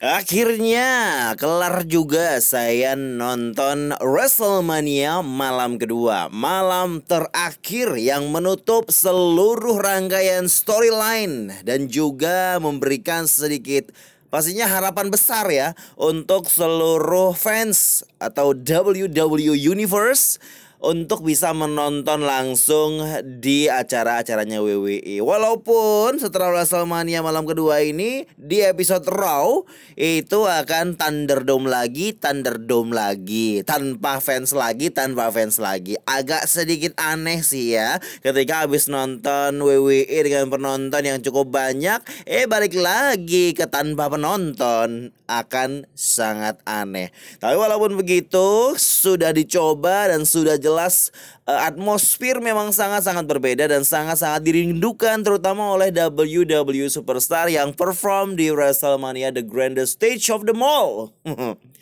Akhirnya kelar juga saya nonton WrestleMania malam kedua. Malam terakhir yang menutup seluruh rangkaian storyline Dan juga memberikan sedikit pastinya harapan besar ya Untuk seluruh fans atau WWE Universe untuk bisa menonton langsung di acara-acaranya WWE. Walaupun setelah WrestleMania malam kedua ini di episode Raw itu akan Thunderdome lagi, Thunderdome lagi, tanpa fans lagi, tanpa fans lagi. Agak sedikit aneh sih ya ketika habis nonton WWE dengan penonton yang cukup banyak, eh balik lagi ke tanpa penonton akan sangat aneh. Tapi walaupun begitu sudah dicoba dan sudah jelas jelas uh, atmosfer memang sangat-sangat berbeda dan sangat-sangat dirindukan terutama oleh WWE Superstar yang perform di WrestleMania the grandest stage of the mall.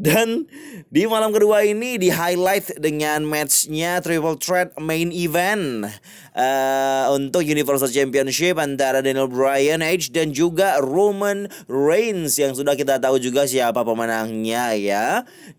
Dan di malam kedua ini di highlight dengan matchnya Triple Threat Main Event uh, untuk Universal Championship antara Daniel Bryan, Edge dan juga Roman Reigns yang sudah kita tahu juga siapa pemenangnya ya.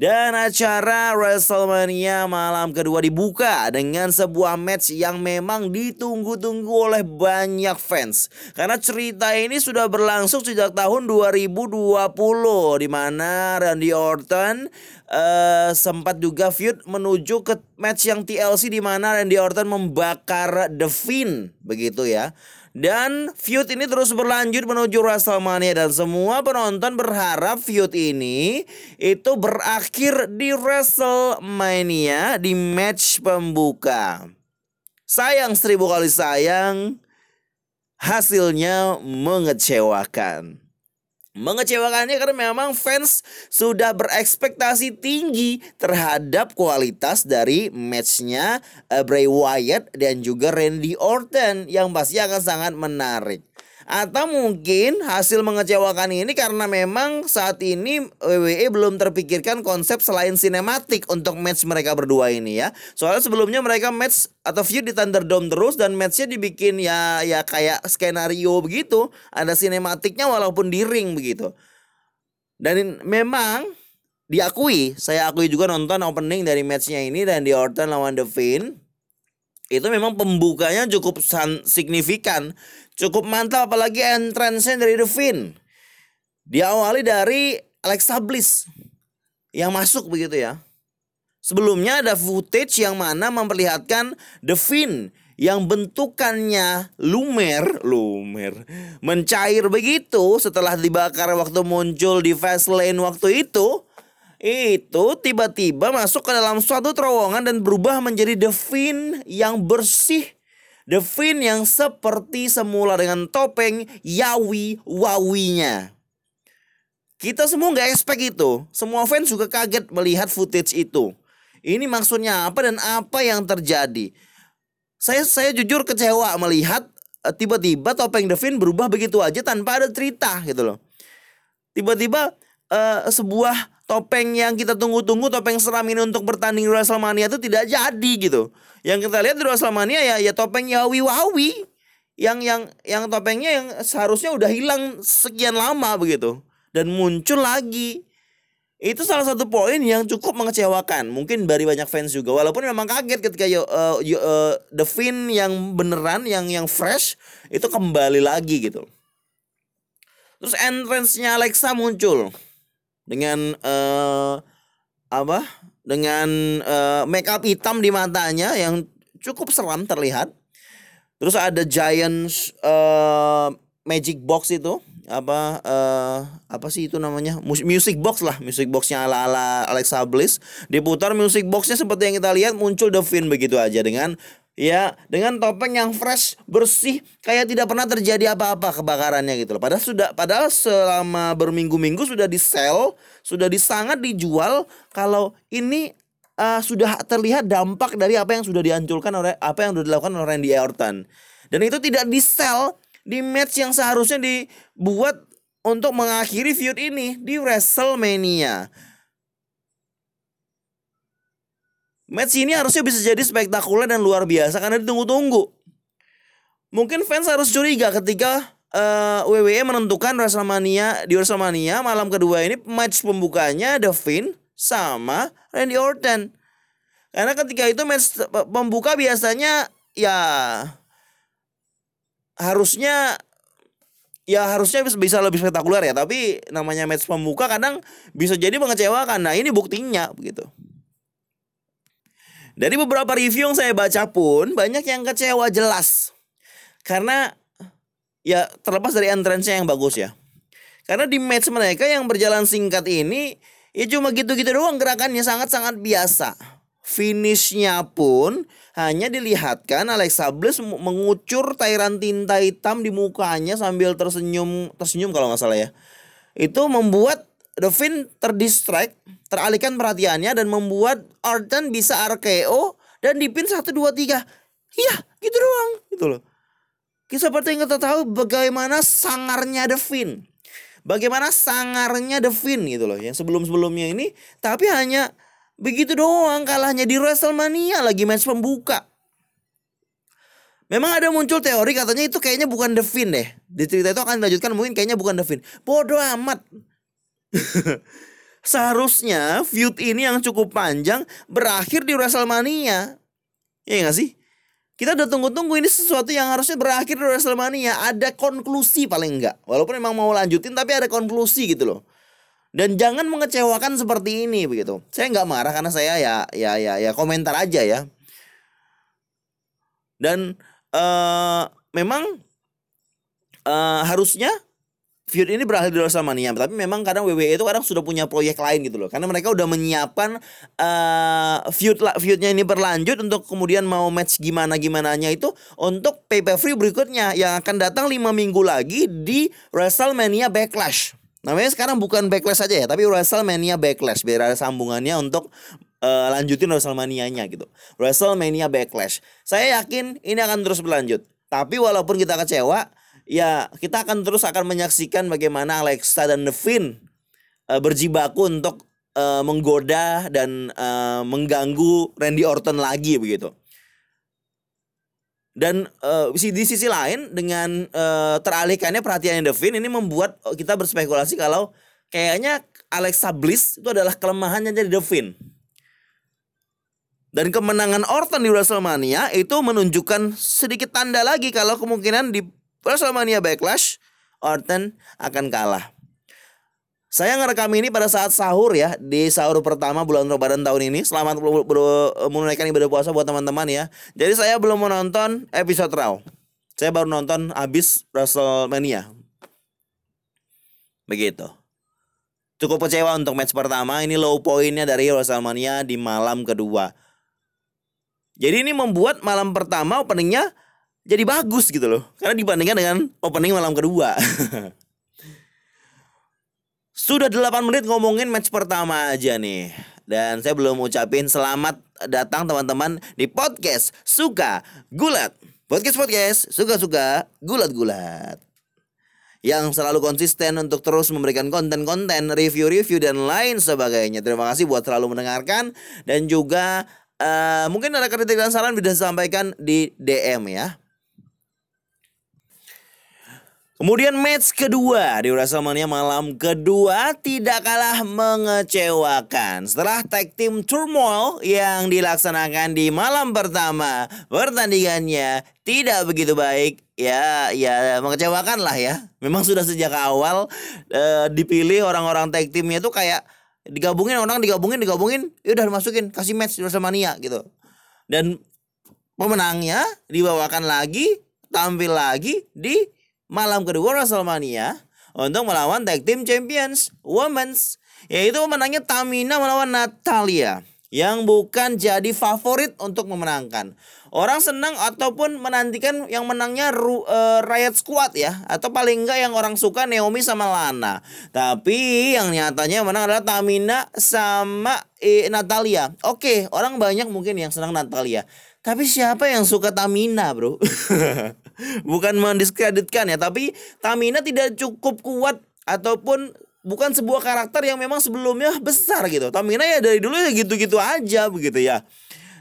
Dan acara WrestleMania malam kedua dibuka dengan sebuah match yang memang ditunggu-tunggu oleh banyak fans. Karena cerita ini sudah berlangsung sejak tahun 2020 di mana Randy Orton uh, sempat juga feud menuju ke match yang TLC di mana Randy Orton membakar The Fiend begitu ya. Dan feud ini terus berlanjut menuju WrestleMania dan semua penonton berharap feud ini itu berakhir di WrestleMania di match pembuka. Sayang seribu kali sayang hasilnya mengecewakan. Mengecewakannya karena memang fans sudah berekspektasi tinggi terhadap kualitas dari matchnya uh, Bray Wyatt dan juga Randy Orton yang pasti akan sangat menarik. Atau mungkin hasil mengecewakan ini karena memang saat ini WWE belum terpikirkan konsep selain sinematik untuk match mereka berdua ini ya. Soalnya sebelumnya mereka match atau feud di Thunderdome terus dan matchnya dibikin ya ya kayak skenario begitu. Ada sinematiknya walaupun di ring begitu. Dan memang diakui, saya akui juga nonton opening dari matchnya ini dan di Orton lawan The Fiend itu memang pembukanya cukup signifikan, cukup mantap apalagi entrance dari The Finn. Diawali dari Alexa Bliss yang masuk begitu ya. Sebelumnya ada footage yang mana memperlihatkan The Finn yang bentukannya lumer, lumer, mencair begitu setelah dibakar waktu muncul di Fastlane waktu itu itu tiba-tiba masuk ke dalam suatu terowongan dan berubah menjadi Devin yang bersih. Devin yang seperti semula dengan topeng Yawi Wawinya. Kita semua nggak expect itu. Semua fans juga kaget melihat footage itu. Ini maksudnya apa dan apa yang terjadi? Saya saya jujur kecewa melihat eh, tiba-tiba topeng Devin berubah begitu aja tanpa ada cerita gitu loh. Tiba-tiba uh, sebuah topeng yang kita tunggu-tunggu topeng seram ini untuk bertanding di WrestleMania itu tidak jadi gitu. Yang kita lihat di WrestleMania ya ya topeng Yawi Wawi yang yang yang topengnya yang seharusnya udah hilang sekian lama begitu dan muncul lagi. Itu salah satu poin yang cukup mengecewakan. Mungkin dari banyak fans juga walaupun memang kaget ketika uh, uh, The Finn yang beneran yang yang fresh itu kembali lagi gitu. Terus entrance-nya Alexa muncul dengan uh, apa? Dengan uh, make up hitam di matanya yang cukup seram terlihat. Terus ada giant uh, magic box itu. Apa uh, apa sih itu namanya? Music box lah. Music boxnya ala ala Alexa Bliss. Diputar music boxnya seperti yang kita lihat muncul The Fin begitu aja dengan ya dengan topeng yang fresh bersih kayak tidak pernah terjadi apa-apa kebakarannya gitu loh. Padahal sudah padahal selama berminggu-minggu sudah di sell sudah disangat dijual. Kalau ini uh, sudah terlihat dampak dari apa yang sudah dihancurkan oleh apa yang sudah dilakukan oleh Randy Orton. Dan itu tidak di sell di match yang seharusnya dibuat untuk mengakhiri feud ini di WrestleMania Match ini harusnya bisa jadi spektakuler dan luar biasa karena ditunggu-tunggu. Mungkin fans harus curiga ketika uh, WWE menentukan WrestleMania di WrestleMania malam kedua ini match pembukanya The Finn sama Randy Orton. Karena ketika itu match pembuka biasanya ya harusnya ya harusnya bisa lebih spektakuler ya tapi namanya match pembuka kadang bisa jadi mengecewakan nah ini buktinya begitu dari beberapa review yang saya baca pun banyak yang kecewa jelas. Karena ya terlepas dari entrance yang bagus ya. Karena di match mereka yang berjalan singkat ini ya cuma gitu-gitu doang gerakannya sangat-sangat biasa. Finishnya pun hanya dilihatkan Alexa Bliss mengucur cairan tinta hitam di mukanya sambil tersenyum tersenyum kalau nggak salah ya. Itu membuat Devin terdistract, teralihkan perhatiannya dan membuat Orton bisa RKO dan dipin 1 2 3. Iya, gitu doang gitu loh. Kita seperti yang kita tahu bagaimana sangarnya Devin. Bagaimana sangarnya Devin gitu loh yang sebelum-sebelumnya ini tapi hanya Begitu doang kalahnya di WrestleMania lagi match pembuka. Memang ada muncul teori katanya itu kayaknya bukan Finn deh. Di cerita itu akan dilanjutkan mungkin kayaknya bukan Finn. Bodoh amat. Seharusnya feud ini yang cukup panjang berakhir di WrestleMania. Ya gak sih? Kita udah tunggu-tunggu ini sesuatu yang harusnya berakhir di WrestleMania. Ada konklusi paling enggak. Walaupun memang mau lanjutin tapi ada konklusi gitu loh dan jangan mengecewakan seperti ini begitu. Saya nggak marah karena saya ya ya ya ya komentar aja ya. Dan uh, memang uh, harusnya feud ini berakhir di WrestleMania, tapi memang kadang WWE itu kadang sudah punya proyek lain gitu loh. Karena mereka udah menyiapkan uh, feud feudnya ini berlanjut untuk kemudian mau match gimana gimana nya itu untuk pay per view berikutnya yang akan datang lima minggu lagi di WrestleMania Backlash. Namanya sekarang bukan backlash aja ya, tapi WrestleMania Backlash biar ada sambungannya untuk uh, lanjutin WrestleMania-nya gitu. WrestleMania Backlash. Saya yakin ini akan terus berlanjut. Tapi walaupun kita kecewa, ya kita akan terus akan menyaksikan bagaimana Alexa dan Finn uh, berjibaku untuk uh, menggoda dan uh, mengganggu Randy Orton lagi begitu. Dan uh, di sisi lain dengan uh, teralihkannya perhatian Devin ini membuat kita berspekulasi kalau kayaknya Alexa Bliss itu adalah kelemahannya dari Devin. Dan kemenangan Orton di WrestleMania itu menunjukkan sedikit tanda lagi kalau kemungkinan di WrestleMania Backlash Orton akan kalah. Saya ngerekam ini pada saat sahur ya di sahur pertama bulan Ramadan tahun ini. Selamat menunaikan ibadah puasa buat teman-teman ya. Jadi saya belum menonton episode Raw. Saya baru nonton abis WrestleMania. Begitu. Cukup kecewa untuk match pertama. Ini low pointnya dari WrestleMania di malam kedua. Jadi ini membuat malam pertama openingnya jadi bagus gitu loh. Karena dibandingkan dengan opening malam kedua. Sudah 8 menit ngomongin match pertama aja nih. Dan saya belum ucapin selamat datang teman-teman di podcast Suka Gulat. Podcast-podcast suka-suka gulat-gulat. Yang selalu konsisten untuk terus memberikan konten-konten, review-review dan lain sebagainya. Terima kasih buat selalu mendengarkan dan juga uh, mungkin ada kritik dan saran bisa disampaikan di DM ya. Kemudian match kedua di WrestleMania malam kedua tidak kalah mengecewakan. Setelah tag team turmoil yang dilaksanakan di malam pertama, pertandingannya tidak begitu baik. Ya, ya mengecewakan lah ya. Memang sudah sejak awal uh, dipilih orang-orang tag teamnya itu kayak digabungin orang digabungin digabungin, ya udah dimasukin kasih match di WrestleMania gitu. Dan pemenangnya dibawakan lagi, tampil lagi di malam kedua WrestleMania untuk melawan Tag Team Champions Women's yaitu menangnya Tamina melawan Natalia yang bukan jadi favorit untuk memenangkan. Orang senang ataupun menantikan yang menangnya uh, Riot Squad ya atau paling enggak yang orang suka Naomi sama Lana. Tapi yang nyatanya menang adalah Tamina sama eh, Natalia. Oke, orang banyak mungkin yang senang Natalia. Tapi siapa yang suka Tamina, Bro? bukan mendiskreditkan ya, tapi Tamina tidak cukup kuat ataupun bukan sebuah karakter yang memang sebelumnya besar gitu. Tamina ya dari dulu ya gitu-gitu aja begitu ya.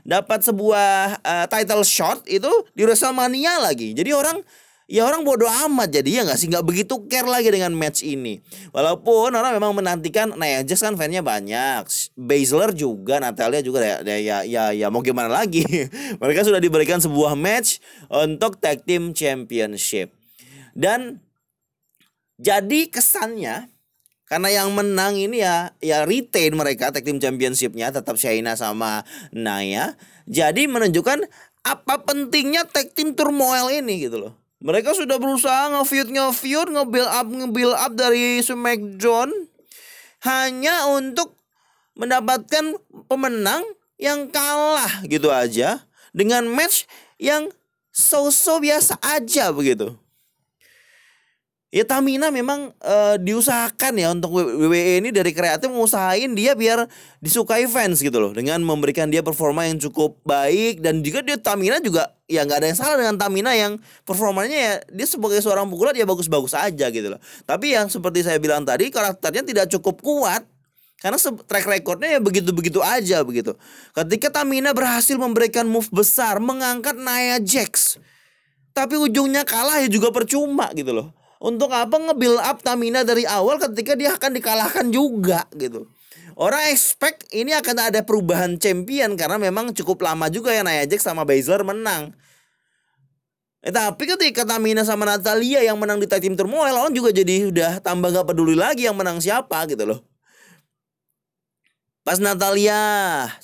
Dapat sebuah uh, title shot itu di WrestleMania lagi. Jadi orang ya orang bodoh amat jadi ya nggak sih? Nggak begitu care lagi dengan match ini. Walaupun orang memang menantikan Nia Jax kan fansnya banyak. Baszler juga Natalia juga ya ya ya, ya, ya mau gimana lagi? Mereka sudah diberikan sebuah match untuk tag team championship. Dan jadi kesannya karena yang menang ini ya ya retain mereka tag team championshipnya tetap Shayna sama Naya. Jadi menunjukkan apa pentingnya tag team turmoil ini gitu loh. Mereka sudah berusaha nge-feud nge-feud nge-build up nge-build up dari SmackDown hanya untuk mendapatkan pemenang yang kalah gitu aja dengan match yang so-so biasa aja begitu. Ya Tamina memang uh, diusahakan ya untuk WWE ini dari kreatif mengusahain dia biar disukai fans gitu loh dengan memberikan dia performa yang cukup baik dan juga dia Tamina juga ya nggak ada yang salah dengan Tamina yang performanya ya dia sebagai seorang pukulan ya bagus-bagus aja gitu loh. Tapi yang seperti saya bilang tadi karakternya tidak cukup kuat karena track recordnya ya begitu-begitu aja begitu. Ketika Tamina berhasil memberikan move besar mengangkat Nia Jax tapi ujungnya kalah ya juga percuma gitu loh untuk apa nge-build up Tamina dari awal ketika dia akan dikalahkan juga gitu. Orang expect ini akan ada perubahan champion karena memang cukup lama juga ya Nia Jax sama Baszler menang. Eh, tapi ketika Tamina sama Natalia yang menang di tag team turmoil, orang juga jadi udah tambah gak peduli lagi yang menang siapa gitu loh. Pas Natalia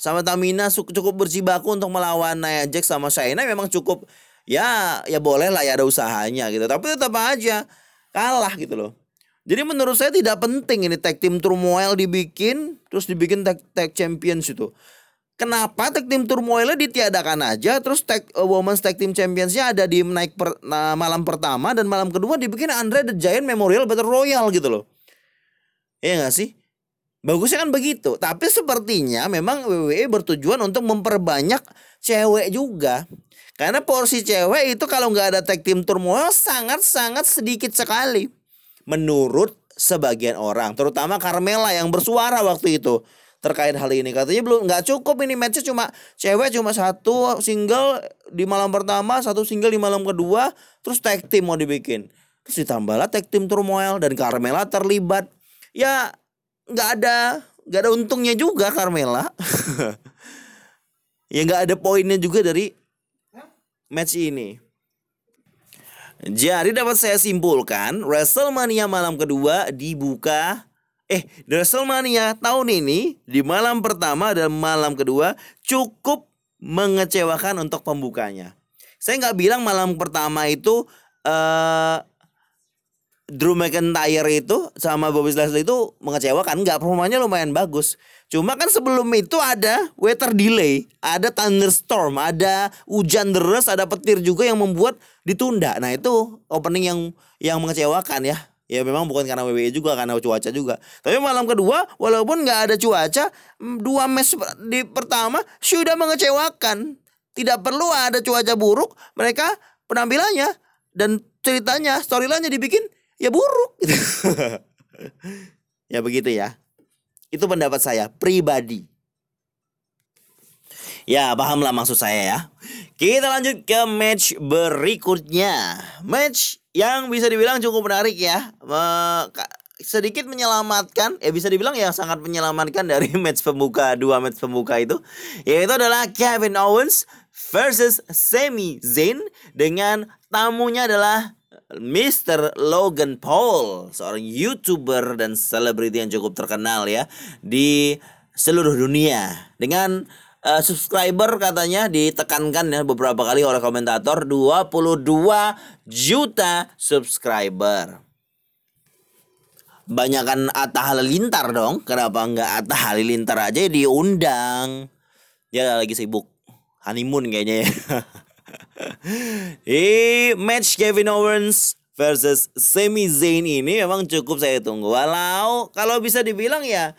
sama Tamina cukup berjibaku untuk melawan Nia Jax sama Shayna memang cukup ya ya boleh lah ya ada usahanya gitu. Tapi tetap aja kalah gitu loh. Jadi menurut saya tidak penting ini tag team turmoil dibikin terus dibikin tag, tag champions itu. Kenapa tag team turmoilnya ditiadakan aja terus tag uh, women's tag team championsnya ada di naik per, nah, malam pertama dan malam kedua dibikin Andre the Giant Memorial Battle Royal gitu loh. Iya gak sih? Bagusnya kan begitu. Tapi sepertinya memang WWE bertujuan untuk memperbanyak cewek juga. Karena porsi cewek itu kalau nggak ada tag team turmoil sangat-sangat sedikit sekali. Menurut sebagian orang, terutama Carmela yang bersuara waktu itu terkait hal ini. Katanya belum nggak cukup ini matchnya cuma cewek cuma satu single di malam pertama satu single di malam kedua terus tag team mau dibikin. Terus ditambahlah tag team turmoil dan Carmela terlibat. Ya nggak ada nggak ada untungnya juga Carmela. Ya nggak ada poinnya juga dari match ini. Jadi dapat saya simpulkan WrestleMania malam kedua dibuka Eh, WrestleMania tahun ini di malam pertama dan malam kedua cukup mengecewakan untuk pembukanya. Saya nggak bilang malam pertama itu uh, Drew McIntyre itu sama Bobby Lashley itu mengecewakan, nggak performanya lumayan bagus. Cuma kan sebelum itu ada weather delay, ada thunderstorm, ada hujan deras, ada petir juga yang membuat ditunda. Nah itu opening yang yang mengecewakan ya. Ya memang bukan karena WWE juga, karena cuaca juga. Tapi malam kedua, walaupun nggak ada cuaca, dua match di pertama sudah mengecewakan. Tidak perlu ada cuaca buruk, mereka penampilannya dan ceritanya, storylinenya dibikin ya buruk. ya begitu ya. Itu pendapat saya pribadi. Ya, pahamlah maksud saya ya. Kita lanjut ke match berikutnya. Match yang bisa dibilang cukup menarik ya. sedikit menyelamatkan, ya bisa dibilang ya sangat menyelamatkan dari match pembuka dua match pembuka itu, yaitu adalah Kevin Owens versus Sami Zayn dengan tamunya adalah Mr. Logan Paul, seorang YouTuber dan selebriti yang cukup terkenal ya di seluruh dunia. Dengan uh, subscriber katanya ditekankan ya beberapa kali oleh komentator 22 juta subscriber. Banyakan Atta Halilintar dong. Kenapa nggak Atta Halilintar aja diundang? Dia lagi sibuk honeymoon kayaknya ya. Di match Kevin Owens versus Sami Zayn ini memang cukup saya tunggu. Walau kalau bisa dibilang ya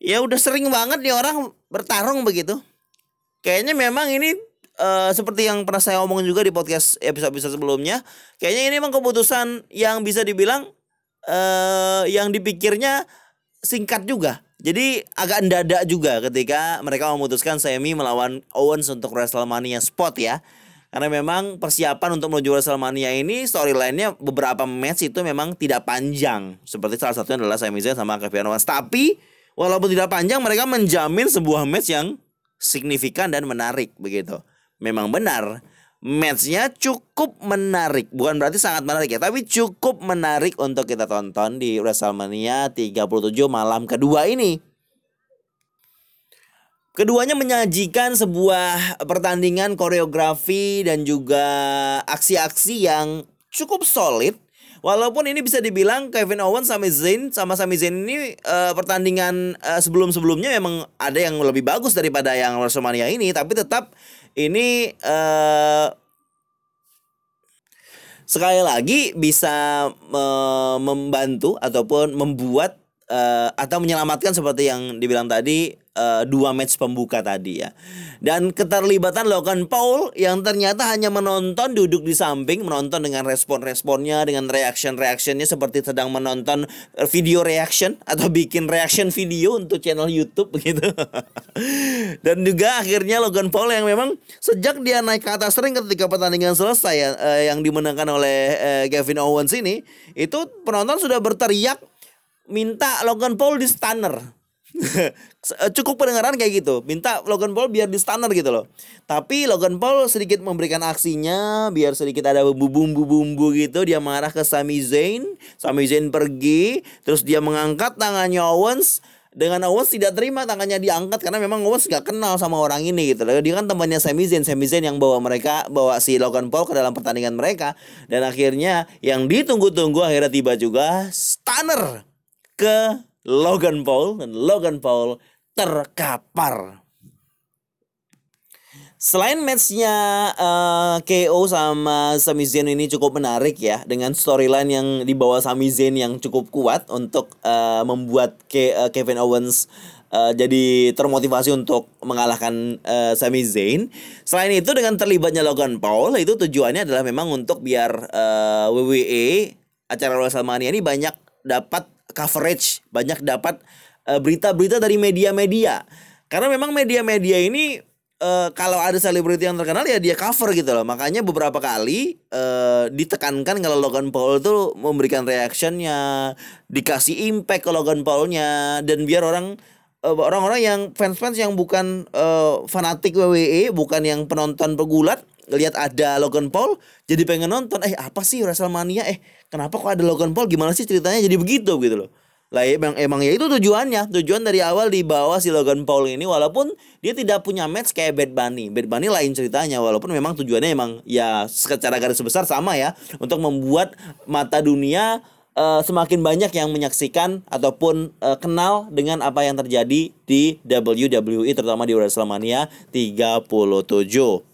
ya udah sering banget nih orang bertarung begitu. Kayaknya memang ini uh, seperti yang pernah saya omongin juga di podcast episode-episode sebelumnya, kayaknya ini memang keputusan yang bisa dibilang uh, yang dipikirnya singkat juga. Jadi agak mendadak juga ketika mereka memutuskan Sami melawan Owens untuk WrestleMania spot ya. Karena memang persiapan untuk menuju WrestleMania ini storyline-nya beberapa match itu memang tidak panjang. Seperti salah satunya adalah Sami Zayn sama Kevin Owens. Tapi walaupun tidak panjang mereka menjamin sebuah match yang signifikan dan menarik begitu. Memang benar matchnya cukup menarik. Bukan berarti sangat menarik ya, tapi cukup menarik untuk kita tonton di WrestleMania 37 malam kedua ini. Keduanya menyajikan sebuah pertandingan koreografi dan juga aksi-aksi yang cukup solid. Walaupun ini bisa dibilang Kevin Owens sama Zayn sama Sami Zayn ini uh, pertandingan uh, sebelum-sebelumnya memang ada yang lebih bagus daripada yang WrestleMania ini, tapi tetap ini uh, sekali lagi bisa uh, membantu ataupun membuat uh, atau menyelamatkan seperti yang dibilang tadi uh, dua match pembuka tadi ya. Dan keterlibatan Logan Paul yang ternyata hanya menonton duduk di samping menonton dengan respon-responnya dengan reaction-reactionnya seperti sedang menonton video reaction atau bikin reaction video untuk channel YouTube begitu. Dan juga akhirnya Logan Paul yang memang sejak dia naik ke atas ring ketika pertandingan selesai uh, yang dimenangkan oleh uh, Kevin Owens ini itu penonton sudah berteriak minta Logan Paul di stunner. Cukup pendengaran kayak gitu. Minta Logan Paul biar di stunner gitu loh. Tapi Logan Paul sedikit memberikan aksinya biar sedikit ada bumbu-bumbu gitu. Dia marah ke Sami Zayn. Sami Zayn pergi terus dia mengangkat tangannya Owens. Dengan Owens tidak terima tangannya diangkat karena memang Owens gak kenal sama orang ini gitu loh. Dia kan temannya Sami Zayn, Sami Zayn yang bawa mereka bawa si Logan Paul ke dalam pertandingan mereka. Dan akhirnya yang ditunggu-tunggu akhirnya tiba juga stunner ke Logan Paul dan Logan Paul terkapar. Selain matchnya uh, eh, KO sama Sami Zayn ini cukup menarik ya dengan storyline yang dibawa Sami Zayn yang cukup kuat untuk uh, membuat Ke uh, Kevin Owens uh, jadi termotivasi untuk mengalahkan uh, Sami Zayn. Selain itu dengan terlibatnya Logan Paul itu tujuannya adalah memang untuk biar uh, WWE acara WrestleMania ini banyak dapat coverage, banyak dapat eh, berita-berita dari media-media. Karena memang media-media ini uh, kalau ada selebriti yang terkenal ya dia cover gitu loh. Makanya beberapa kali uh, ditekankan kalau Logan Paul tuh memberikan reactionnya, dikasih impact ke Logan Paulnya dan biar orang orang-orang yang fans-fans yang bukan uh, fanatik WWE, bukan yang penonton pegulat lihat ada Logan Paul jadi pengen nonton eh apa sih Wrestlemania eh kenapa kok ada Logan Paul? Gimana sih ceritanya jadi begitu gitu loh. Lah emang emang ya itu tujuannya. Tujuan dari awal dibawa si Logan Paul ini walaupun dia tidak punya match kayak Bad Bunny. Bad Bunny lain ceritanya walaupun memang tujuannya emang ya secara garis besar sama ya untuk membuat mata dunia uh, semakin banyak yang menyaksikan ataupun uh, kenal dengan apa yang terjadi di WWE terutama di WrestleMania 37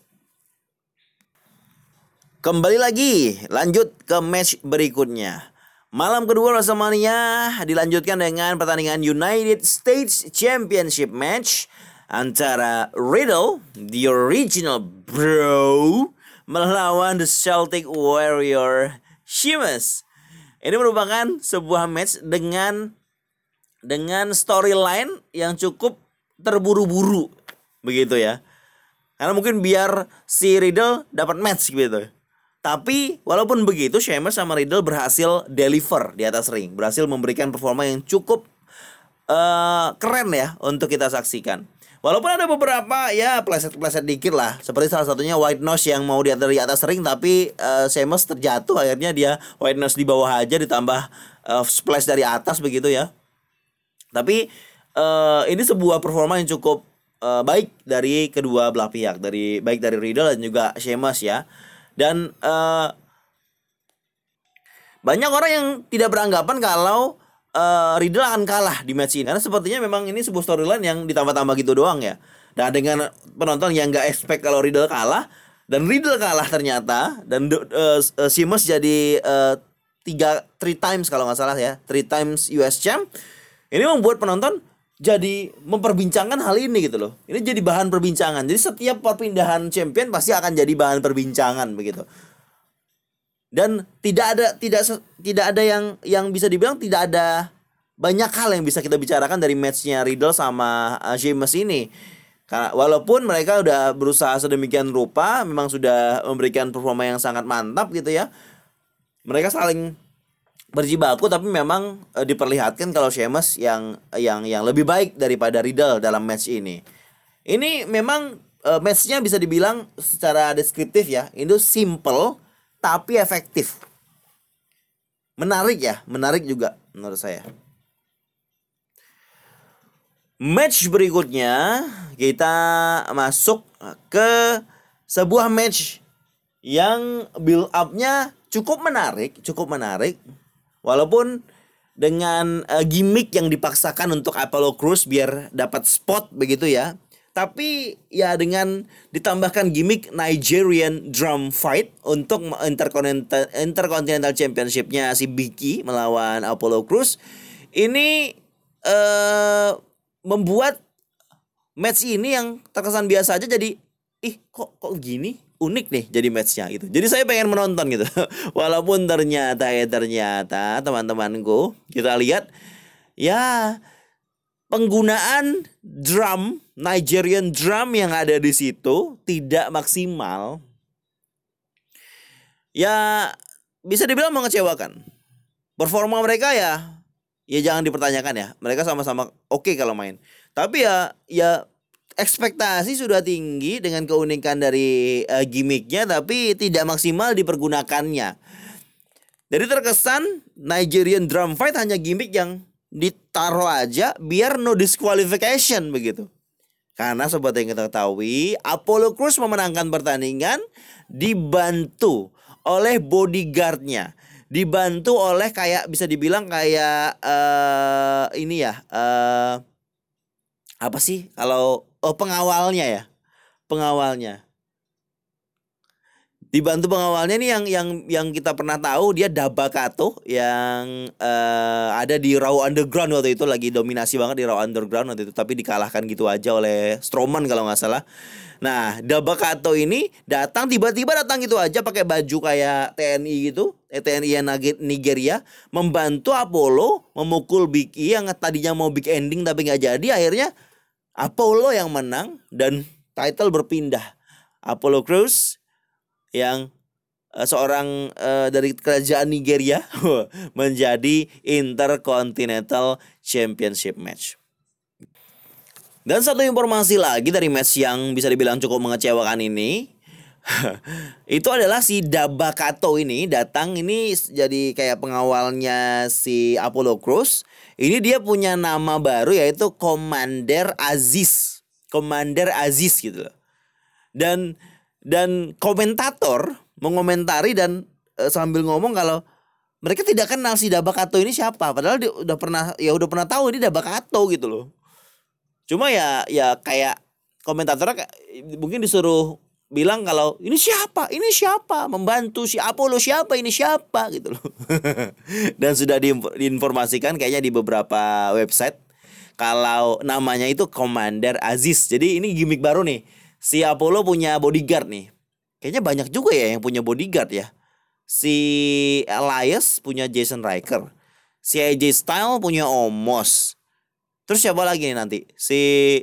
Kembali lagi, lanjut ke match berikutnya. Malam kedua WrestleMania dilanjutkan dengan pertandingan United States Championship match antara Riddle, the original bro, melawan the Celtic Warrior Sheamus. Ini merupakan sebuah match dengan dengan storyline yang cukup terburu-buru begitu ya. Karena mungkin biar si Riddle dapat match gitu. Tapi walaupun begitu Sheamus sama Riddle berhasil deliver di atas ring, berhasil memberikan performa yang cukup uh, keren ya untuk kita saksikan. Walaupun ada beberapa ya pleset-pleset dikit lah, seperti salah satunya White Nose yang mau di atas ring tapi uh, Sheamus terjatuh. Akhirnya dia White Nose di bawah aja ditambah uh, splash dari atas begitu ya. Tapi uh, ini sebuah performa yang cukup uh, baik dari kedua belah pihak, dari baik dari Riddle dan juga Sheamus ya dan uh, banyak orang yang tidak beranggapan kalau uh, Riddle akan kalah di match ini. Karena sepertinya memang ini sebuah storyline yang ditambah-tambah gitu doang ya. Dan dengan penonton yang gak expect kalau Riddle kalah dan Riddle kalah ternyata dan uh, uh, Sheamus jadi uh, tiga three times kalau nggak salah ya. Three times US champ. Ini membuat penonton jadi memperbincangkan hal ini gitu loh. Ini jadi bahan perbincangan. Jadi setiap perpindahan champion pasti akan jadi bahan perbincangan begitu. Dan tidak ada tidak tidak ada yang yang bisa dibilang tidak ada banyak hal yang bisa kita bicarakan dari matchnya Riddle sama uh, Sheamus ini. Karena walaupun mereka udah berusaha sedemikian rupa, memang sudah memberikan performa yang sangat mantap gitu ya. Mereka saling berjibaku tapi memang e, diperlihatkan kalau Sheamus yang yang yang lebih baik daripada Riddle dalam match ini. Ini memang e, matchnya bisa dibilang secara deskriptif ya, itu simple tapi efektif. Menarik ya, menarik juga menurut saya. Match berikutnya kita masuk ke sebuah match yang build up-nya cukup menarik, cukup menarik. Walaupun dengan uh, gimmick yang dipaksakan untuk Apollo Crews biar dapat spot begitu ya. Tapi ya dengan ditambahkan gimmick Nigerian drum fight untuk Intercontinental, Intercontinental Championship-nya si Biki melawan Apollo Crews. Ini uh, membuat match ini yang terkesan biasa aja jadi ih kok kok gini unik nih jadi matchnya gitu jadi saya pengen menonton gitu walaupun ternyata ya ternyata teman-temanku kita lihat ya penggunaan drum Nigerian drum yang ada di situ tidak maksimal ya bisa dibilang mengecewakan performa mereka ya ya jangan dipertanyakan ya. Mereka sama-sama oke okay kalau main. Tapi ya ya ekspektasi sudah tinggi dengan keunikan dari uh, gimmicknya tapi tidak maksimal dipergunakannya. Jadi terkesan Nigerian drum fight hanya gimmick yang ditaruh aja biar no disqualification begitu. Karena seperti yang kita ketahui, Apollo Crews memenangkan pertandingan dibantu oleh bodyguardnya dibantu oleh kayak bisa dibilang kayak uh, ini ya uh, apa sih kalau oh pengawalnya ya? Pengawalnya. Dibantu pengawalnya nih yang yang yang kita pernah tahu dia Dabakato yang uh, ada di Raw Underground waktu itu lagi dominasi banget di Raw Underground waktu itu tapi dikalahkan gitu aja oleh Strowman kalau nggak salah. Nah, Dabakato ini datang tiba-tiba datang gitu aja pakai baju kayak TNI gitu, eh, TNI yang Nigeria, membantu Apollo memukul Big E yang tadinya mau big ending tapi nggak jadi, akhirnya Apollo yang menang dan title berpindah. Apollo Crews yang uh, seorang uh, dari kerajaan Nigeria menjadi Intercontinental Championship match. Dan satu informasi lagi dari match yang bisa dibilang cukup mengecewakan ini itu adalah si Dabakato ini datang ini jadi kayak pengawalnya si Apollo Crews. Ini dia punya nama baru yaitu Commander Aziz. Commander Aziz gitu loh. Dan dan komentator mengomentari dan e, sambil ngomong kalau mereka tidak kenal si Dabakato ini siapa padahal dia udah pernah ya udah pernah tahu ini Dabakato gitu loh. Cuma ya ya kayak komentatornya mungkin disuruh bilang kalau ini siapa, ini siapa, membantu si Apollo siapa, ini siapa gitu loh. Dan sudah diinformasikan kayaknya di beberapa website kalau namanya itu Commander Aziz. Jadi ini gimmick baru nih. Si Apollo punya bodyguard nih. Kayaknya banyak juga ya yang punya bodyguard ya. Si Elias punya Jason Riker. Si AJ Style punya Omos. Terus siapa lagi nih nanti? Si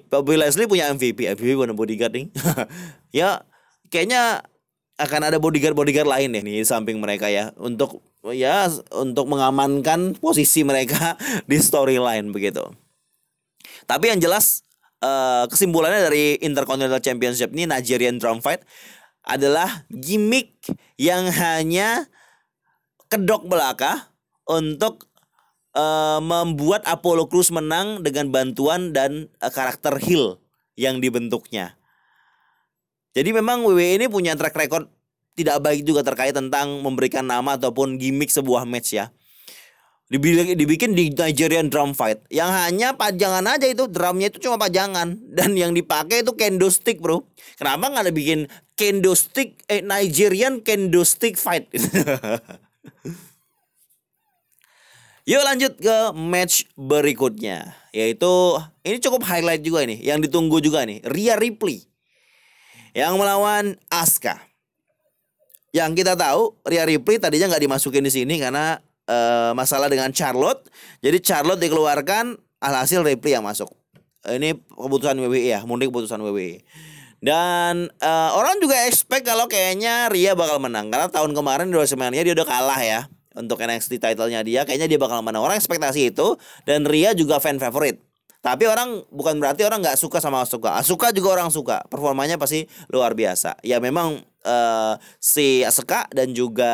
Bobby Leslie punya MVP, MVP bukan bodyguard nih. ya kayaknya akan ada bodyguard-bodyguard lain deh nih samping mereka ya untuk ya untuk mengamankan posisi mereka di storyline begitu. Tapi yang jelas uh, kesimpulannya dari Intercontinental Championship ini Nigerian Drum Fight adalah gimmick yang hanya kedok belaka untuk uh, membuat Apollo Crews menang dengan bantuan dan uh, karakter heel yang dibentuknya. Jadi memang WWE ini punya track record tidak baik juga terkait tentang memberikan nama ataupun gimmick sebuah match ya. Dibikin, dibikin di Nigerian drum fight yang hanya pajangan aja itu drumnya itu cuma pajangan dan yang dipakai itu kendo stick bro. Kenapa nggak ada bikin kendo stick eh Nigerian kendo stick fight? Yuk lanjut ke match berikutnya Yaitu ini cukup highlight juga nih Yang ditunggu juga nih Rhea Ripley Yang melawan Asuka Yang kita tahu Rhea Ripley tadinya nggak dimasukin di sini Karena uh, masalah dengan Charlotte Jadi Charlotte dikeluarkan Alhasil Ripley yang masuk Ini keputusan WWE ya, murni keputusan WWE. Dan uh, orang juga expect kalau kayaknya Ria bakal menang karena tahun kemarin di WrestleMania dia udah kalah ya untuk NXT title-nya dia. Kayaknya dia bakal menang. Orang ekspektasi itu dan Ria juga fan favorit. Tapi orang bukan berarti orang nggak suka sama Asuka. Asuka juga orang suka. Performanya pasti luar biasa. Ya memang uh, si Asuka dan juga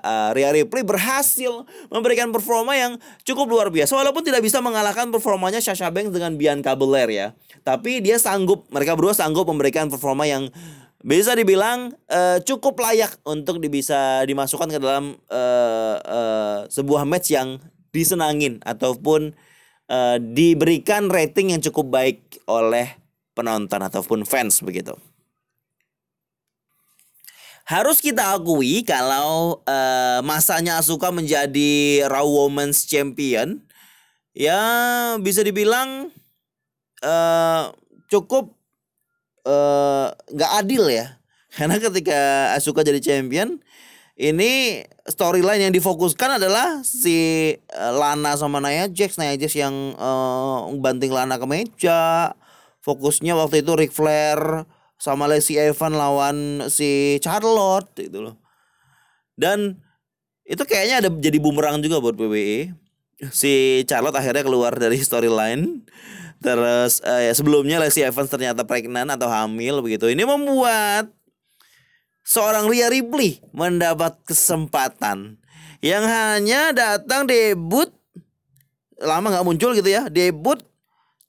uh, Rhea Ripley berhasil memberikan performa yang cukup luar biasa walaupun tidak bisa mengalahkan performanya Sasha Banks dengan Bianca Belair ya. Tapi dia sanggup, mereka berdua sanggup memberikan performa yang bisa dibilang uh, cukup layak untuk bisa dimasukkan ke dalam uh, uh, sebuah match yang disenangin ataupun uh, diberikan rating yang cukup baik oleh penonton ataupun fans begitu. Harus kita akui kalau uh, masanya Asuka menjadi Raw Women's Champion ya bisa dibilang uh, cukup nggak uh, adil ya. Karena ketika Asuka jadi champion ini storyline yang difokuskan adalah si uh, Lana sama Nia Jax, Nia Jax yang uh, banting Lana ke meja. Fokusnya waktu itu Ric Flair sama Lacey Evans lawan si Charlotte gitu loh. Dan itu kayaknya ada jadi bumerang juga buat WWE. Si Charlotte akhirnya keluar dari storyline. Terus uh, ya sebelumnya Lacey Evans ternyata pregnant atau hamil begitu. Ini membuat seorang Rhea Ripley mendapat kesempatan yang hanya datang debut lama nggak muncul gitu ya debut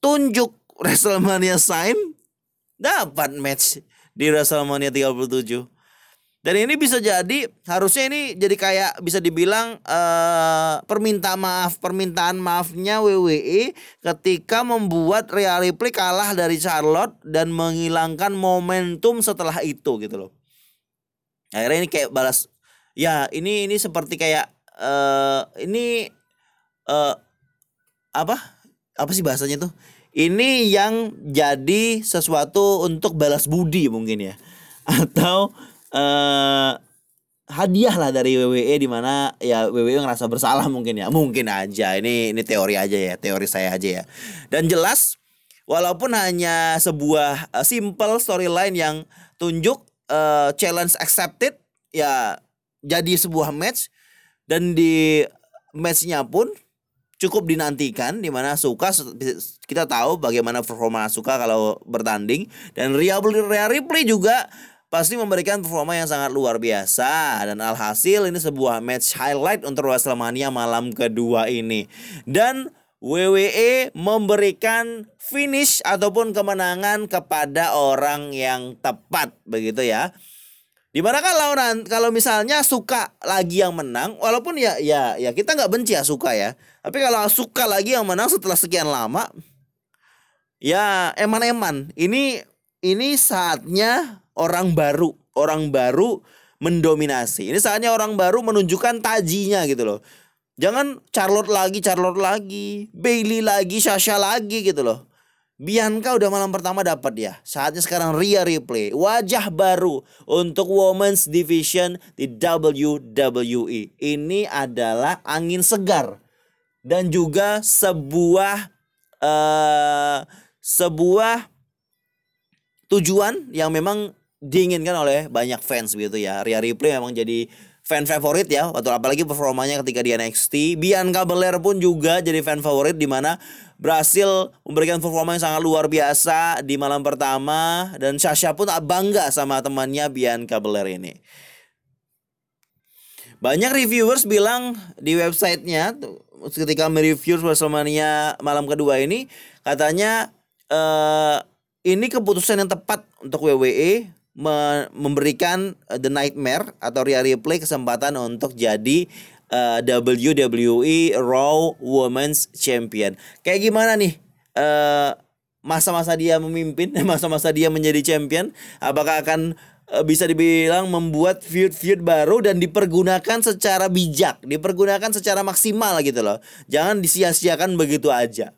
tunjuk WrestleMania sign dapat match di WrestleMania 37 dan ini bisa jadi harusnya ini jadi kayak bisa dibilang uh, permintaan maaf permintaan maafnya WWE ketika membuat Rhea Ripley kalah dari Charlotte dan menghilangkan momentum setelah itu gitu loh akhirnya ini kayak balas ya ini ini seperti kayak uh, ini uh, apa? Apa sih bahasanya tuh? Ini yang jadi sesuatu untuk balas budi mungkin ya. Atau uh, hadiah lah dari WWE di mana ya WWE ngerasa bersalah mungkin ya. Mungkin aja ini ini teori aja ya teori saya aja ya. Dan jelas walaupun hanya sebuah simple storyline yang tunjuk uh, challenge accepted ya jadi sebuah match. Dan di matchnya pun cukup dinantikan di mana Suka kita tahu bagaimana performa Suka kalau bertanding. Dan Rhea, Ripley juga pasti memberikan performa yang sangat luar biasa. Dan alhasil ini sebuah match highlight untuk WrestleMania malam kedua ini. Dan WWE memberikan finish ataupun kemenangan kepada orang yang tepat begitu ya. Di mana kalau kalau misalnya suka lagi yang menang, walaupun ya ya ya kita nggak benci ya suka ya. Tapi kalau suka lagi yang menang setelah sekian lama, ya eman-eman. Ini ini saatnya orang baru, orang baru mendominasi. Ini saatnya orang baru menunjukkan tajinya gitu loh. Jangan Charlotte lagi, Charlotte lagi, Bailey lagi, Sasha lagi gitu loh. Bianca udah malam pertama dapat ya. Saatnya sekarang Rhea Ripley, wajah baru untuk Women's Division di WWE. Ini adalah angin segar dan juga sebuah uh, sebuah tujuan yang memang diinginkan oleh banyak fans gitu ya. Rhea Ripley memang jadi fan favorit ya atau apalagi performanya ketika di NXT Bianca Belair pun juga jadi fan favorit di mana berhasil memberikan performa yang sangat luar biasa di malam pertama. Dan Sasha pun bangga sama temannya Bianca Belair ini. Banyak reviewers bilang di websitenya ketika mereview WrestleMania malam kedua ini katanya uh, ini keputusan yang tepat untuk WWE memberikan uh, The Nightmare atau Rhea Ripley kesempatan untuk jadi uh, WWE Raw Women's Champion. Kayak gimana nih? Uh, masa-masa dia memimpin, masa-masa dia menjadi champion, apakah akan uh, bisa dibilang membuat feud-feud baru dan dipergunakan secara bijak, dipergunakan secara maksimal gitu loh. Jangan disia-siakan begitu aja.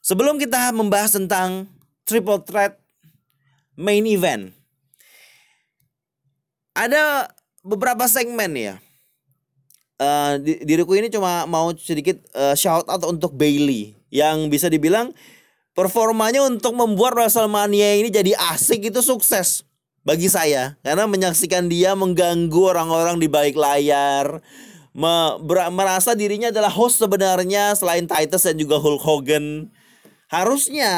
Sebelum kita membahas tentang triple threat main event. Ada beberapa segmen ya. Uh, diriku ini cuma mau sedikit uh, shout out untuk Bailey. yang bisa dibilang performanya untuk membuat WrestleMania ini jadi asik itu sukses bagi saya karena menyaksikan dia mengganggu orang-orang di balik layar me merasa dirinya adalah host sebenarnya selain Titus dan juga Hulk Hogan harusnya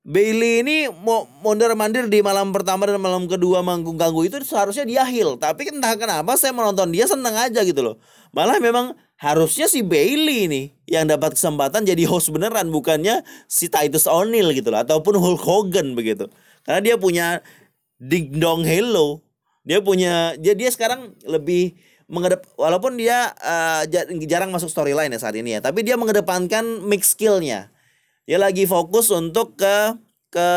Bailey ini mau mondar mandir di malam pertama dan malam kedua manggung ganggu itu seharusnya dia heal. Tapi entah kenapa saya menonton dia seneng aja gitu loh. Malah memang harusnya si Bailey nih yang dapat kesempatan jadi host beneran bukannya si Titus O'Neil gitu loh ataupun Hulk Hogan begitu. Karena dia punya ding dong hello. Dia punya dia dia sekarang lebih mengedep walaupun dia uh, jarang masuk storyline ya saat ini ya tapi dia mengedepankan mix skillnya dia lagi fokus untuk ke ke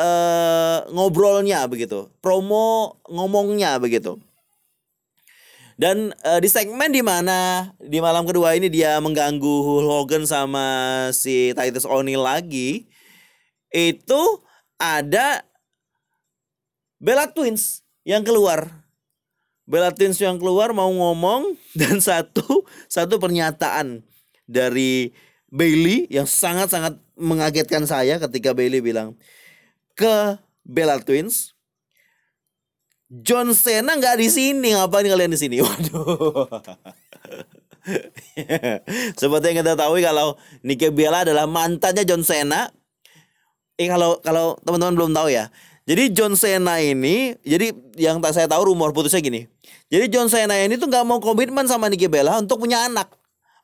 uh, ngobrolnya begitu, promo ngomongnya begitu. Dan uh, di segmen di mana di malam kedua ini dia mengganggu Hulk Hogan sama si Titus O'Neil lagi, itu ada Bella Twins yang keluar. Bella Twins yang keluar mau ngomong dan satu satu pernyataan dari Bailey yang sangat-sangat mengagetkan saya ketika Bailey bilang ke Bella Twins John Cena nggak di sini ngapain kalian di sini? Waduh. Seperti yang kita tahu kalau Nikki Bella adalah mantannya John Cena eh kalau kalau teman-teman belum tahu ya. Jadi John Cena ini jadi yang tak saya tahu rumor putusnya gini. Jadi John Cena ini tuh nggak mau komitmen sama Nikki Bella untuk punya anak.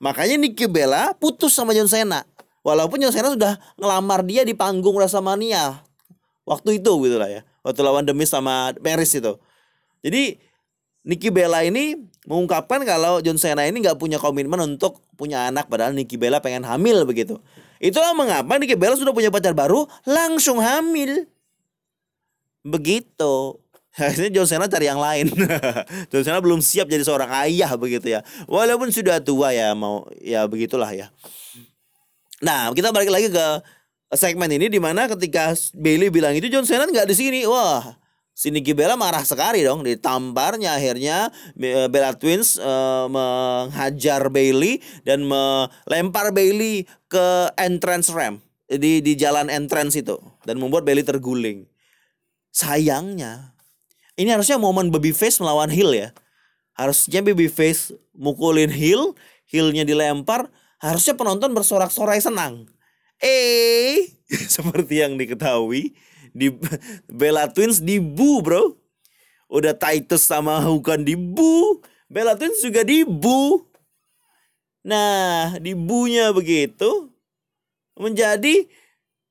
Makanya Nikki Bella putus sama John Cena Walaupun John Cena sudah ngelamar dia di panggung WrestleMania waktu itu gitu lah ya. Waktu lawan Demis sama Paris itu. Jadi Nikki Bella ini mengungkapkan kalau John Cena ini nggak punya komitmen untuk punya anak padahal Nikki Bella pengen hamil begitu. Itulah mengapa Nikki Bella sudah punya pacar baru langsung hamil. Begitu. Akhirnya John Cena cari yang lain. John Cena belum siap jadi seorang ayah begitu ya. Walaupun sudah tua ya mau ya begitulah ya. Nah, kita balik lagi ke segmen ini di mana ketika Bailey bilang itu John Cena nggak di sini. Wah, si Nikki Bella marah sekali dong. Ditamparnya akhirnya Bella Twins uh, menghajar Bailey dan melempar Bailey ke entrance ramp di di jalan entrance itu dan membuat Bailey terguling. Sayangnya, ini harusnya momen babyface melawan heel ya. Harusnya babyface mukulin heel, heelnya dilempar, harusnya penonton bersorak-sorai senang. Eh, seperti yang diketahui di Bella Twins dibu, Bro. Udah Titus sama Hukan dibu, Bella Twins juga dibu. Nah, dibunya begitu menjadi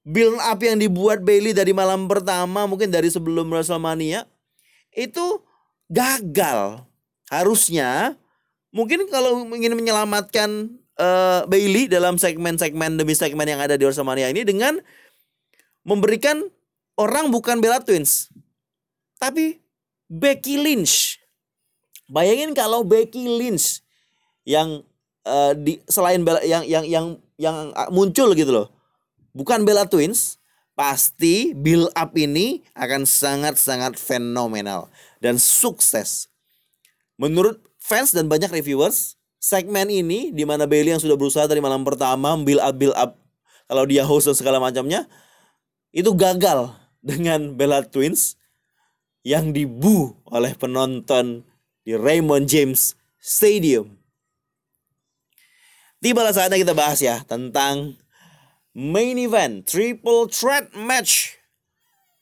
build up yang dibuat Bailey dari malam pertama mungkin dari sebelum WrestleMania itu gagal. Harusnya mungkin kalau ingin menyelamatkan uh, Bailey dalam segmen-segmen demi segmen yang ada di WrestleMania ini dengan memberikan orang bukan Bella Twins tapi Becky Lynch. Bayangin kalau Becky Lynch yang uh, di selain Bella, yang yang yang yang muncul gitu loh. Bukan Bella Twins, pasti build up ini akan sangat-sangat fenomenal dan sukses. Menurut fans dan banyak reviewers, segmen ini di mana Bailey yang sudah berusaha dari malam pertama build up build up kalau dia host dan segala macamnya itu gagal dengan Bella Twins yang dibu oleh penonton di Raymond James Stadium. Tibalah saatnya kita bahas ya tentang main event triple threat match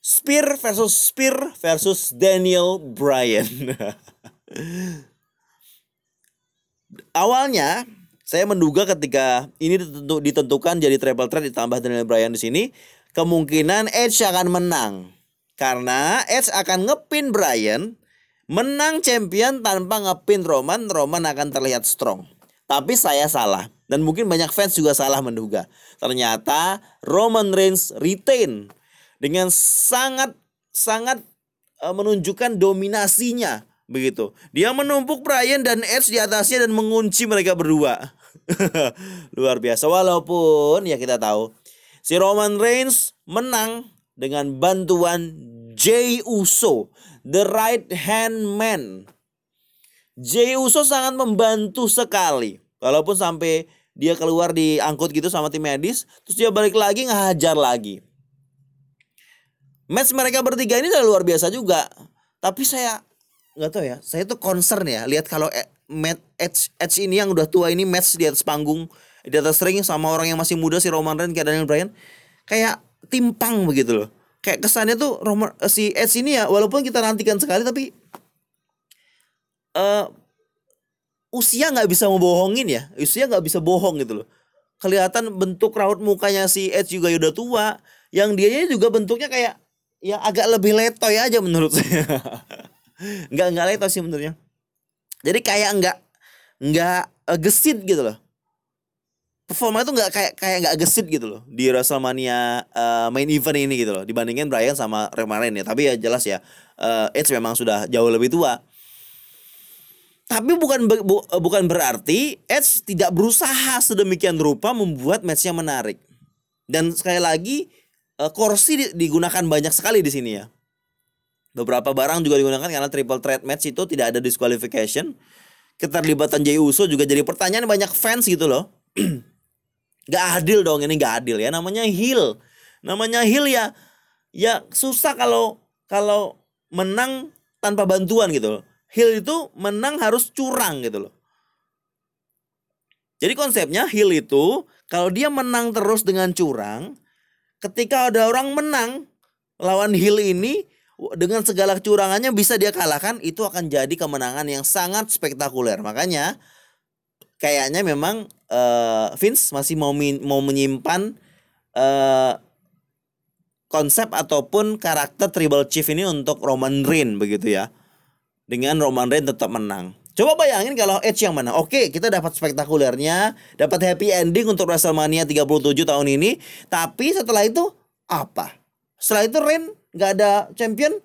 Spear versus Spear versus Daniel Bryan. awalnya saya menduga ketika ini ditentukan jadi triple threat ditambah Daniel Bryan di sini, kemungkinan Edge akan menang. Karena Edge akan ngepin Bryan, menang champion tanpa ngepin Roman, Roman akan terlihat strong. Tapi saya salah dan mungkin banyak fans juga salah menduga. Ternyata Roman Reigns retain dengan sangat sangat uh, menunjukkan dominasinya begitu. Dia menumpuk Brian dan Edge di atasnya dan mengunci mereka berdua. Luar biasa. Walaupun ya kita tahu si Roman Reigns menang dengan bantuan Jey Uso, the right hand man. Jey Uso sangat membantu sekali. Walaupun sampai dia keluar diangkut gitu sama tim medis, terus dia balik lagi ngajar lagi. Match mereka bertiga ini udah luar biasa juga. Tapi saya nggak tahu ya, saya tuh concern ya lihat kalau match Edge, Edge ini yang udah tua ini match di atas panggung di atas ring sama orang yang masih muda si Roman Reigns kayak Daniel Bryan kayak timpang begitu loh. Kayak kesannya tuh Roman eh, si Edge ini ya walaupun kita nantikan sekali tapi uh, usia nggak bisa membohongin ya. Usia nggak bisa bohong gitu loh. Kelihatan bentuk raut mukanya si Edge juga udah tua. Yang dianya juga bentuknya kayak ya agak lebih letoy aja menurut saya. nggak nggak letoy sih menurutnya. Jadi kayak nggak nggak uh, gesit gitu loh. Performa itu nggak kayak kayak nggak gesit gitu loh di WrestleMania uh, main event ini gitu loh dibandingin Brian sama Roman ya. Tapi ya jelas ya uh, Edge memang sudah jauh lebih tua. Tapi bukan bu, bukan berarti Edge tidak berusaha sedemikian rupa membuat matchnya menarik. Dan sekali lagi uh, kursi digunakan banyak sekali di sini ya. Beberapa barang juga digunakan karena triple threat match itu tidak ada disqualification. Keterlibatan Jey Uso juga jadi pertanyaan banyak fans gitu loh. gak adil dong ini gak adil ya namanya heel. Namanya heel ya ya susah kalau kalau menang tanpa bantuan gitu loh. Heel itu menang harus curang gitu loh. Jadi konsepnya heel itu kalau dia menang terus dengan curang, ketika ada orang menang lawan Hill ini dengan segala kecurangannya bisa dia kalahkan itu akan jadi kemenangan yang sangat spektakuler makanya kayaknya memang uh, Vince masih mau mau menyimpan uh, konsep ataupun karakter Tribal Chief ini untuk Roman Reigns begitu ya dengan Roman Reigns tetap menang Coba bayangin kalau Edge yang mana. Oke, kita dapat spektakulernya, dapat happy ending untuk WrestleMania 37 tahun ini, tapi setelah itu apa? Setelah itu Rain nggak ada champion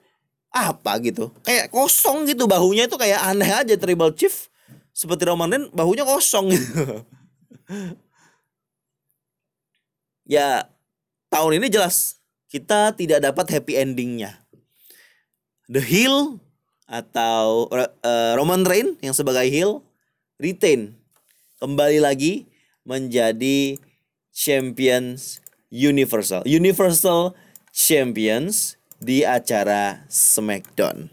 apa gitu. Kayak kosong gitu bahunya itu kayak aneh aja Tribal Chief seperti Roman Reigns bahunya kosong gitu. ya tahun ini jelas kita tidak dapat happy endingnya. The Hill atau uh, Roman Reigns yang sebagai heel retain kembali lagi menjadi champions universal universal champions di acara SmackDown.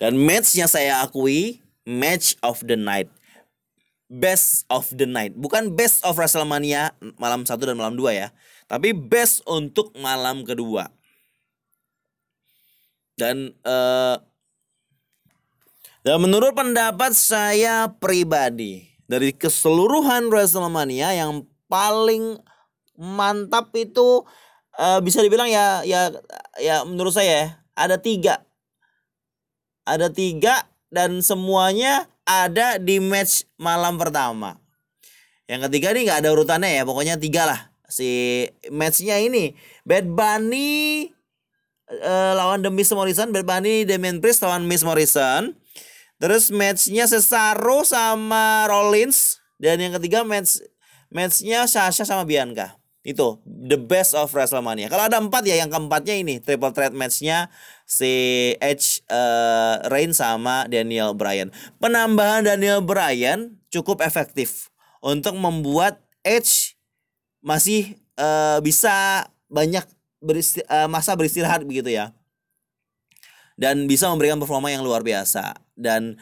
Dan matchnya saya akui match of the night. Best of the night. Bukan best of WrestleMania malam satu dan malam dua ya. Tapi best untuk malam kedua. Dan uh, dan menurut pendapat saya pribadi dari keseluruhan WrestleMania yang paling mantap itu uh, bisa dibilang ya ya ya menurut saya ya, ada tiga ada tiga dan semuanya ada di match malam pertama yang ketiga nih nggak ada urutannya ya pokoknya tiga lah si matchnya ini Bad Bunny uh, lawan The Miz Morrison, Bad Bunny, Damian Priest lawan Miz Morrison. Terus matchnya Cesaro sama Rollins dan yang ketiga match matchnya Sasha sama Bianca. Itu the best of WrestleMania. Kalau ada empat ya yang keempatnya ini triple threat matchnya si Edge, uh, Reigns sama Daniel Bryan. Penambahan Daniel Bryan cukup efektif untuk membuat Edge masih uh, bisa banyak beristi uh, masa beristirahat begitu ya dan bisa memberikan performa yang luar biasa dan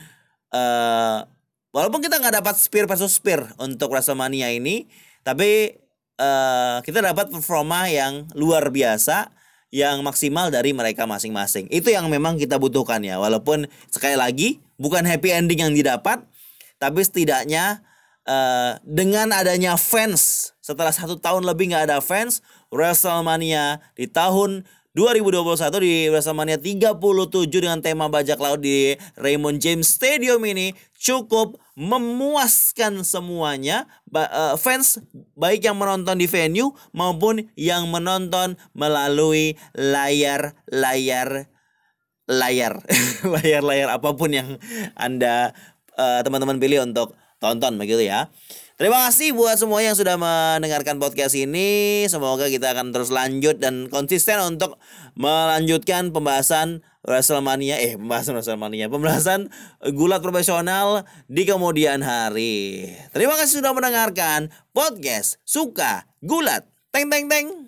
uh, walaupun kita nggak dapat spear versus spear untuk Wrestlemania ini tapi uh, kita dapat performa yang luar biasa yang maksimal dari mereka masing-masing. Itu yang memang kita butuhkan ya. Walaupun sekali lagi bukan happy ending yang didapat tapi setidaknya uh, dengan adanya fans setelah satu tahun lebih nggak ada fans WrestleMania di tahun 2021 di WrestleMania 37 dengan tema bajak laut di Raymond James Stadium ini cukup memuaskan semuanya uh, fans baik yang menonton di venue maupun yang menonton melalui layar layar layar layar-layar apa pun yang Anda eh, teman-teman pilih untuk tonton begitu ya. Terima kasih buat semua yang sudah mendengarkan podcast ini. Semoga kita akan terus lanjut dan konsisten untuk melanjutkan pembahasan WrestleMania eh pembahasan WrestleMania pembahasan gulat profesional di kemudian hari. Terima kasih sudah mendengarkan podcast suka gulat. Teng teng teng.